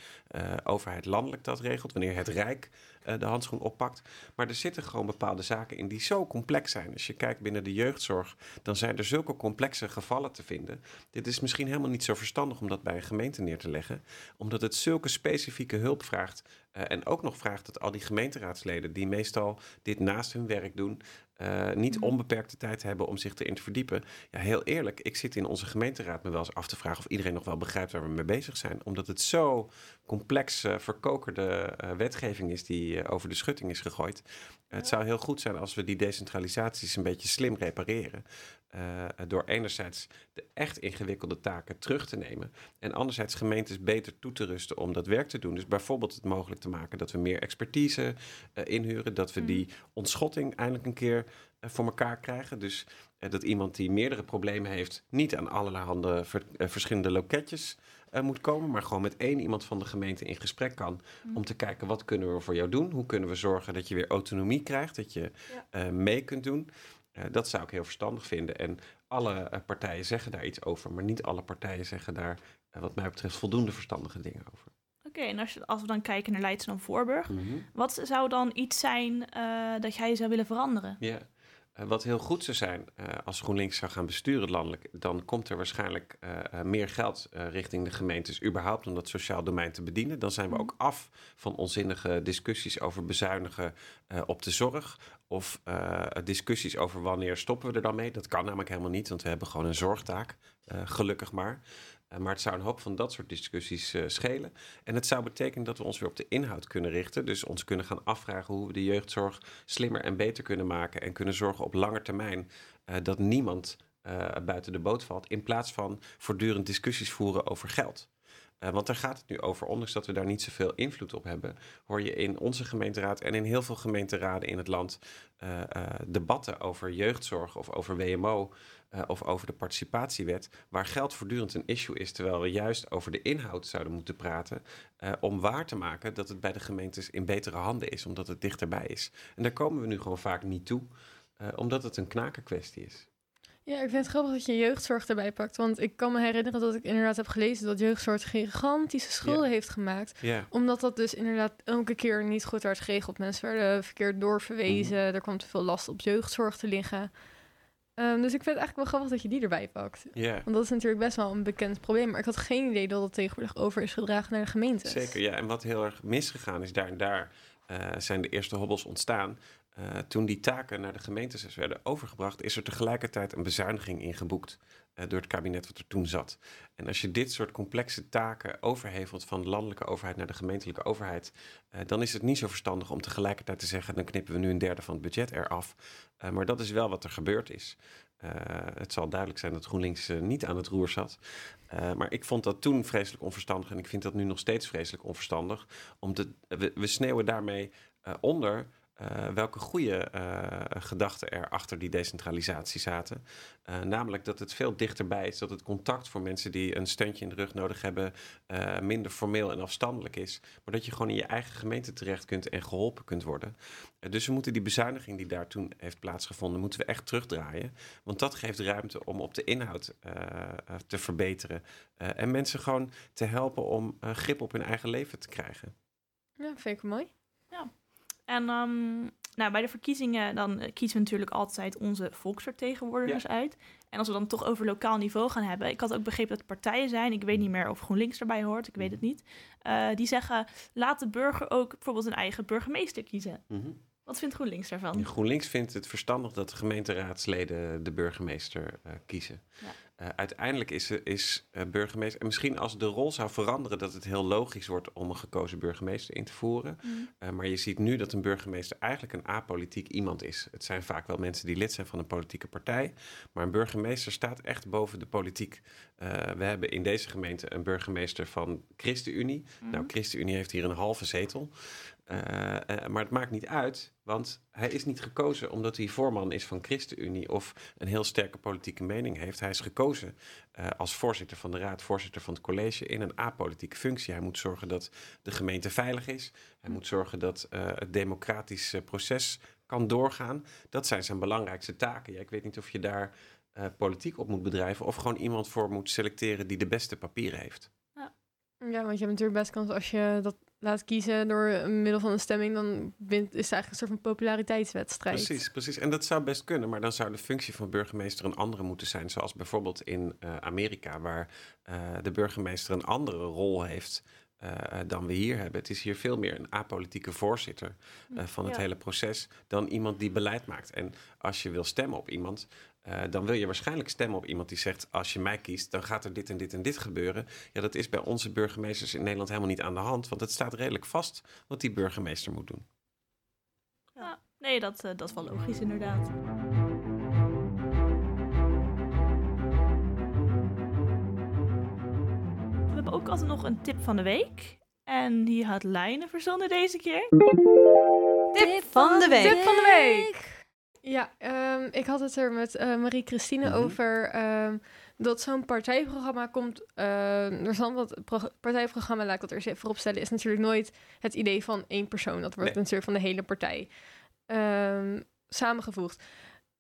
overheid landelijk dat regelt, wanneer het Rijk de handschoen oppakt. Maar er zitten gewoon bepaalde zaken in die zo complex zijn. Als je kijkt binnen de jeugdzorg, dan zijn er zulke complexe gevallen te vinden. Dit is misschien helemaal niet zo verstandig om dat bij een gemeente neer te leggen, omdat het zulke specifieke hulp vraagt Eh, en ook nog vraagt dat al die gemeenteraadsleden, die meestal dit naast hun werk doen, eh, niet Mhm. onbeperkte tijd hebben om zich erin te verdiepen. Ja, heel eerlijk, ik zit in onze gemeenteraad me wel eens af te vragen of iedereen nog wel begrijpt waar we mee bezig zijn. Omdat het zo complex eh, verkokerde wetgeving is die over de schutting is gegooid. Het zou heel goed zijn als we die decentralisaties een beetje slim repareren. Eh, door enerzijds de echt ingewikkelde taken terug te nemen. En anderzijds gemeentes beter toe te rusten om dat werk te doen. Dus bijvoorbeeld het mogelijk te maken dat we meer expertise eh, inhuren. Dat we Mhm. die ontschotting eindelijk een keer eh, voor elkaar krijgen. Dus dat iemand die meerdere problemen heeft, niet aan allerhande ver- verschillende loketjes moet komen, maar gewoon met één iemand van de gemeente in gesprek kan. Mhm. Om te kijken wat kunnen we voor jou doen? Hoe kunnen we zorgen dat je weer autonomie krijgt, dat je Ja. mee kunt doen? Eh, dat zou ik heel verstandig vinden. En alle eh, partijen zeggen daar iets over, maar niet alle partijen zeggen daar, eh, wat mij betreft, voldoende verstandige dingen over. Oké, en als, je, als we dan kijken naar Leidschendam-Voorburg, wat zou dan iets zijn dat jij zou willen veranderen? Ja. Wat heel goed zou zijn als GroenLinks zou gaan besturen landelijk, dan komt er waarschijnlijk meer geld richting de gemeentes überhaupt om dat sociaal domein te bedienen. Dan zijn we Mhm. ook af van onzinnige discussies over bezuinigen op de zorg of eh, discussies over wanneer stoppen we er dan mee. Dat kan namelijk helemaal niet, want we hebben gewoon een zorgtaak, eh, gelukkig maar. Eh, maar het zou een hoop van dat soort discussies schelen. En het zou betekenen dat we ons weer op de inhoud kunnen richten. Dus ons kunnen gaan afvragen hoe we de jeugdzorg slimmer en beter kunnen maken. En kunnen zorgen op lange termijn dat niemand buiten de boot valt. In plaats van voortdurend discussies voeren over geld. Eh, want daar gaat het nu over. Ondanks dat we daar niet zoveel invloed op hebben, hoor je in onze gemeenteraad en in heel veel gemeenteraden in het land eh, eh, debatten over jeugdzorg of over WMO of over de participatiewet, waar geld voortdurend een issue is, terwijl we juist over de inhoud zouden moeten praten, om waar te maken dat het bij de gemeentes in betere handen is, omdat het dichterbij is. En daar komen we nu gewoon vaak niet toe, omdat het een knakenkwestie is. Ja, ik vind het grappig dat je jeugdzorg erbij pakt. Want ik kan me herinneren dat ik inderdaad heb gelezen dat jeugdzorg gigantische schulden heeft gemaakt. Omdat dat dus inderdaad elke keer niet goed werd geregeld. Mensen werden verkeerd doorverwezen. Er kwam te veel last op jeugdzorg te liggen. Ehm, dus ik vind het eigenlijk wel grappig dat je die erbij pakt. Want dat is natuurlijk best wel een bekend probleem. Maar ik had geen idee dat het tegenwoordig over is gedragen naar de gemeente. Zeker, ja. En wat heel erg misgegaan is, daar en daar eh, zijn de eerste hobbels ontstaan. Eh, toen die taken naar de gemeentes werden overgebracht, is er tegelijkertijd een bezuiniging ingeboekt eh, door het kabinet wat er toen zat. En als je dit soort complexe taken overhevelt van de landelijke overheid naar de gemeentelijke overheid, eh, dan is het niet zo verstandig om tegelijkertijd te zeggen, dan knippen we nu een derde van het budget eraf. Maar dat is wel wat er gebeurd is. Het zal duidelijk zijn dat GroenLinks niet aan het roer zat. Maar ik vond dat toen vreselijk onverstandig en ik vind dat nu nog steeds vreselijk onverstandig. Om te, we, we sneeuwen daarmee onder eh, welke goede eh, gedachten er achter die decentralisatie zaten. Eh, namelijk dat het veel dichterbij is, dat het contact voor mensen die een steuntje in de rug nodig hebben eh, minder formeel en afstandelijk is. Maar dat je gewoon in je eigen gemeente terecht kunt en geholpen kunt worden. Dus we moeten die bezuiniging die daar toen heeft plaatsgevonden, moeten we echt terugdraaien. Want dat geeft ruimte om op de inhoud te verbeteren. Eh, en mensen gewoon te helpen om grip op hun eigen leven te krijgen. Ja, vind ik mooi. En ehm, nou, bij de verkiezingen dan eh, kiezen we natuurlijk altijd onze volksvertegenwoordigers uit. En als we dan toch over lokaal niveau gaan hebben. Ik had ook begrepen dat er partijen zijn. Ik weet niet meer of GroenLinks erbij hoort. Ik weet het niet. eh, die zeggen, laat de burger ook bijvoorbeeld een eigen burgemeester kiezen. Wat vindt GroenLinks daarvan? GroenLinks vindt het verstandig dat de gemeenteraadsleden de burgemeester eh, kiezen. Ja. Eh, uiteindelijk is, is eh, burgemeester. En misschien als de rol zou veranderen, dat het heel logisch wordt om een gekozen burgemeester in te voeren. Eh, maar je ziet nu dat een burgemeester eigenlijk een apolitiek iemand is. Het zijn vaak wel mensen die lid zijn van een politieke partij. Maar een burgemeester staat echt boven de politiek. We hebben in deze gemeente een burgemeester van ChristenUnie. Mhm. Nou, ChristenUnie heeft hier een halve zetel. Eh, eh, maar het maakt niet uit, want hij is niet gekozen omdat hij voorman is van ChristenUnie of een heel sterke politieke mening heeft. Hij is gekozen eh, als voorzitter van de raad, voorzitter van het college in een apolitieke functie. Hij moet zorgen dat de gemeente veilig is. Hij moet zorgen dat het democratische proces kan doorgaan. Dat zijn zijn belangrijkste taken. Ja, ik weet niet of je daar politiek op moet bedrijven of gewoon iemand voor moet selecteren die de beste papieren heeft. Ja, want je hebt natuurlijk best kans als je dat laat kiezen door middel van een stemming, dan is het eigenlijk een soort van populariteitswedstrijd. Precies, precies. En dat zou best kunnen, maar dan zou de functie van burgemeester een andere moeten zijn. Zoals bijvoorbeeld in eh, Amerika, waar eh, de burgemeester een andere rol heeft eh, dan we hier hebben. Het is hier veel meer een apolitieke voorzitter van het Ja. hele proces dan iemand die beleid maakt. En als je wil stemmen op iemand, eh, dan wil je waarschijnlijk stemmen op iemand die zegt: als je mij kiest, dan gaat er dit en dit en dit gebeuren. Ja, dat is bij onze burgemeesters in Nederland helemaal niet aan de hand, want het staat redelijk vast wat die burgemeester moet doen. Ja, nee, dat, eh, dat is wel logisch inderdaad. We hebben ook altijd nog een tip van de week. En die had Lijnen verzonnen deze keer. Tip van de week. Tip van de week. Ja, ehm, ik had het er met eh, Marie-Christine Mhm. over ehm, dat zo'n partijprogramma komt. Uh, er zal wat pro- partijprogramma, laat ik dat er eens even vooropstellen, is natuurlijk nooit het idee van één persoon. Dat wordt Nee. natuurlijk van de hele partij ehm, samengevoegd.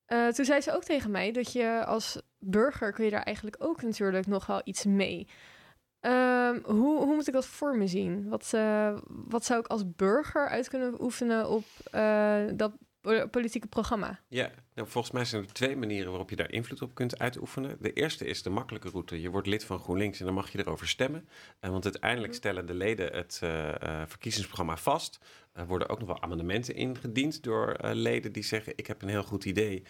Eh, toen zei ze ook tegen mij dat je als burger kun je daar eigenlijk ook natuurlijk nog wel iets mee. Hoe, hoe moet ik dat voor me zien? Wat, wat zou ik als burger uit kunnen oefenen op dat politieke programma? Ja, nou, volgens mij zijn er twee manieren waarop je daar invloed op kunt uitoefenen. De eerste is de makkelijke route. Je wordt lid van GroenLinks en dan mag je erover stemmen. Eh, want uiteindelijk stellen de leden het eh, eh, verkiezingsprogramma vast. Er worden ook nog wel amendementen ingediend door leden die zeggen: Ik heb een heel goed idee,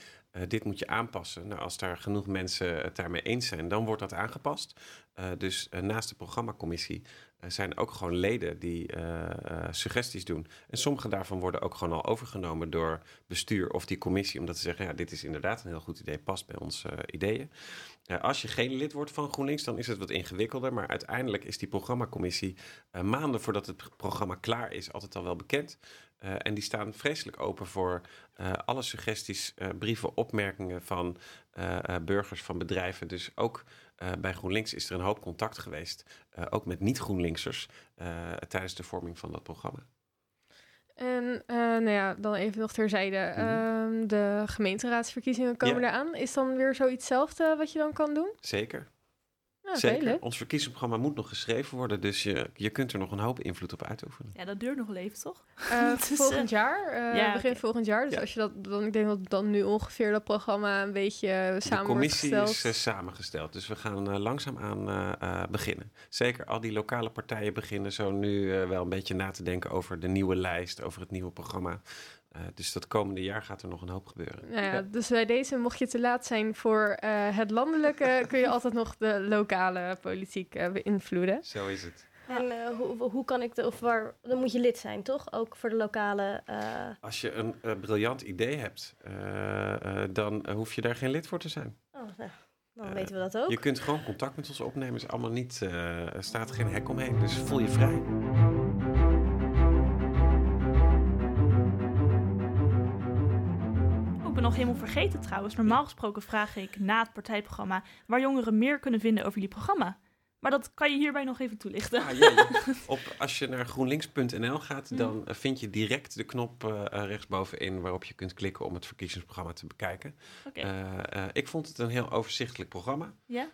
dit moet je aanpassen. Nou, als daar genoeg mensen het daarmee eens zijn, dan wordt dat aangepast. Dus naast de programmacommissie zijn ook gewoon leden die suggesties doen. En sommige daarvan worden ook gewoon al overgenomen door bestuur of die commissie, omdat ze zeggen: Ja, dit is inderdaad een heel goed idee, past bij onze eh, ideeën. Eh, als je geen lid wordt van GroenLinks, dan is het wat ingewikkelder. Maar uiteindelijk is die programmacommissie eh, maanden voordat het programma klaar is, altijd al wel bekend. En die staan vreselijk open voor alle suggesties, brieven, opmerkingen van burgers, van bedrijven. Dus ook bij GroenLinks is er een hoop contact geweest, ook met niet-GroenLinksers, tijdens de vorming van dat programma. En nou ja, dan even nog terzijde. Ehm, de gemeenteraadsverkiezingen komen Ja. eraan. Is dan weer zoiets hetzelfde wat je dan kan doen? Zeker. Ja, oké, Zeker. leuk. Ons verkiezingsprogramma moet nog geschreven worden, dus je, je kunt er nog een hoop invloed op uitoefenen. Ja, dat duurt nog wel even, toch? Eh, Het is, volgend jaar, eh, ja, begin volgend jaar. Dus Ja. als je dat dan, ik denk dat dan nu ongeveer dat programma een beetje eh, De samen wordt commissie is eh, samengesteld, dus we gaan uh, langzaamaan uh, uh, beginnen. Zeker al die lokale partijen beginnen zo nu uh, wel een beetje na te denken over de nieuwe lijst, over het nieuwe programma. Uh, dus dat komende jaar gaat er nog een hoop gebeuren. Nou ja, Dus bij deze, mocht je te laat zijn voor uh, het landelijke, kun je altijd nog de lokale politiek uh, beïnvloeden. Zo is het. En uh, hoe, hoe kan ik de, of waar, dan moet je lid zijn, toch? Ook voor de lokale. Uh... Als je een uh, briljant idee hebt, uh, dan hoef je daar geen lid voor te zijn. Oh, nou, dan weten we dat ook. Je kunt gewoon contact met ons opnemen, is allemaal niet, er staat geen hek omheen, dus voel je vrij. Ben nog helemaal vergeten trouwens. Normaal gesproken vraag ik na het partijprogramma waar jongeren meer kunnen vinden over jullie programma. Maar dat kan je hierbij nog even toelichten. Ah, ja, ja. Op, als je naar groenlinks.nl gaat, dan uh, vind je direct de knop uh, rechtsbovenin waarop je kunt klikken om het verkiezingsprogramma te bekijken. Okay. Uh, ik vond het een heel overzichtelijk programma. Ja?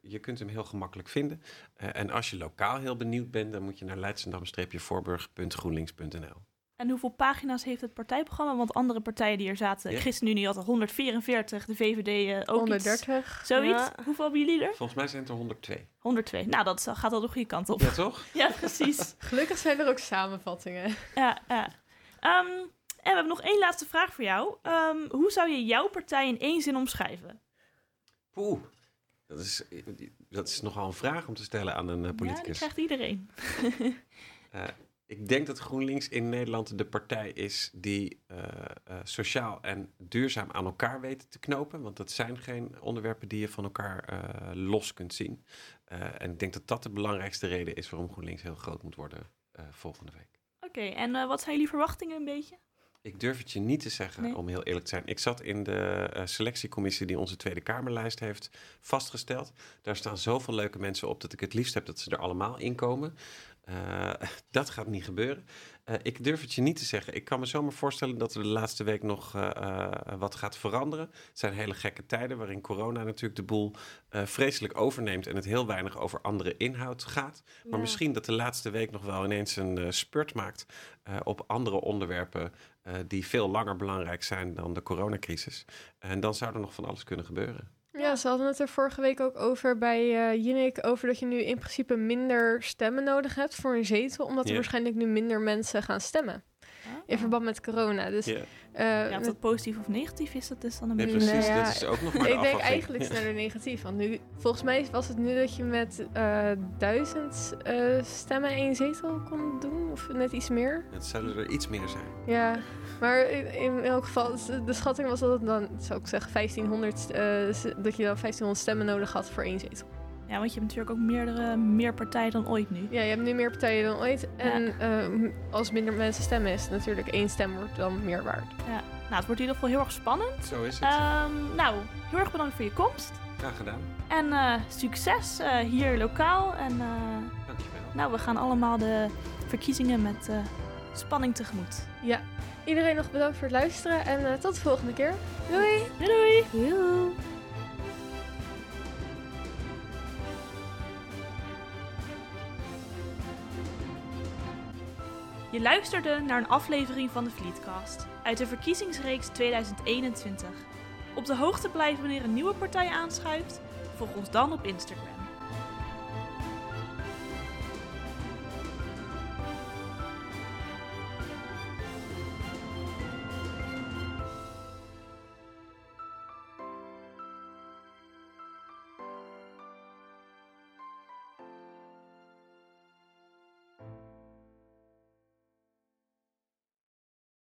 je kunt hem heel gemakkelijk vinden. en als je lokaal heel benieuwd bent, dan moet je naar leidsendam-voorburg.groenlinks.nl. En hoeveel pagina's heeft het partijprogramma? Want andere partijen die er zaten, Ja. ChristenUnie had er 144, de VVD uh, ook 130. Iets, zoiets. Ja. Hoeveel hebben jullie er? Volgens mij zijn het er 102. 102. Nou, dat gaat al de goede kant op. Ja, toch? ja, precies. Gelukkig zijn er ook samenvattingen. Ja, ja. Um, en we hebben nog één laatste vraag voor jou. Um, hoe zou je jouw partij in één zin omschrijven? Poeh, dat is, dat is nogal een vraag om te stellen aan een uh, politicus. Ja, die krijgt iedereen. uh, ik denk dat GroenLinks in Nederland de partij is die uh, uh, sociaal en duurzaam aan elkaar weet te knopen. Want dat zijn geen onderwerpen die je van elkaar uh, los kunt zien. En ik denk dat dat de belangrijkste reden is waarom GroenLinks heel groot moet worden volgende week. Oké, okay, en wat zijn jullie verwachtingen een beetje? Ik durf het je niet te zeggen, nee. om heel eerlijk te zijn. Ik zat in de uh, selectiecommissie die onze Tweede Kamerlijst heeft vastgesteld. Daar staan zoveel leuke mensen op dat ik het liefst heb dat ze er allemaal in komen. Uh, dat gaat niet gebeuren. Uh, ik durf het je niet te zeggen. Ik kan me zomaar voorstellen dat er de laatste week nog uh, wat gaat veranderen. Het zijn hele gekke tijden waarin corona natuurlijk de boel vreselijk overneemt en het heel weinig over andere inhoud gaat. Maar Ja. misschien dat de laatste week nog wel ineens een spurt maakt op andere onderwerpen die veel langer belangrijk zijn dan de coronacrisis. En dan zou er nog van alles kunnen gebeuren. Ja, ze hadden het er vorige week ook over bij eh Jinnik, over dat je nu in principe minder stemmen nodig hebt voor een zetel, omdat er waarschijnlijk nu minder mensen gaan stemmen. In verband met corona. Dus Ja, eh, Ja, of dat positief of negatief is, dat is dan een nee, beetje... precies. Nou ja, dat is ook nog maar de ik denk eigenlijk sneller negatief. Want nu, volgens mij was het nu dat je met eh, duizend eh, stemmen één zetel kon doen. Of net iets meer. Het zullen er iets meer zijn. Ja, maar in, in elk geval, de- de schatting was dat het dan, zou ik zeggen, 1500, eh, s- dat je dan 1500 stemmen nodig had voor één zetel. Ja, want je hebt natuurlijk ook meerdere, meer partijen dan ooit nu. Ja, je hebt nu meer partijen dan ooit. En eh, m- als minder mensen stemmen, is natuurlijk één stem wordt dan meer waard. Nou, het wordt in ieder geval heel erg spannend. Zo is het. Ehm, nou, heel erg bedankt voor je komst. Graag gedaan. En eh, succes eh, hier lokaal. En eh, Dankjewel. nou, we gaan allemaal de verkiezingen met eh, spanning tegemoet. Ja, iedereen nog bedankt voor het luisteren en eh, tot de volgende keer. Doei! Doei doei! Je luisterde naar een aflevering van de Vlietcast uit de verkiezingsreeks 2021. Op de hoogte blijven wanneer een nieuwe partij aanschuift? Volg ons dan op Instagram.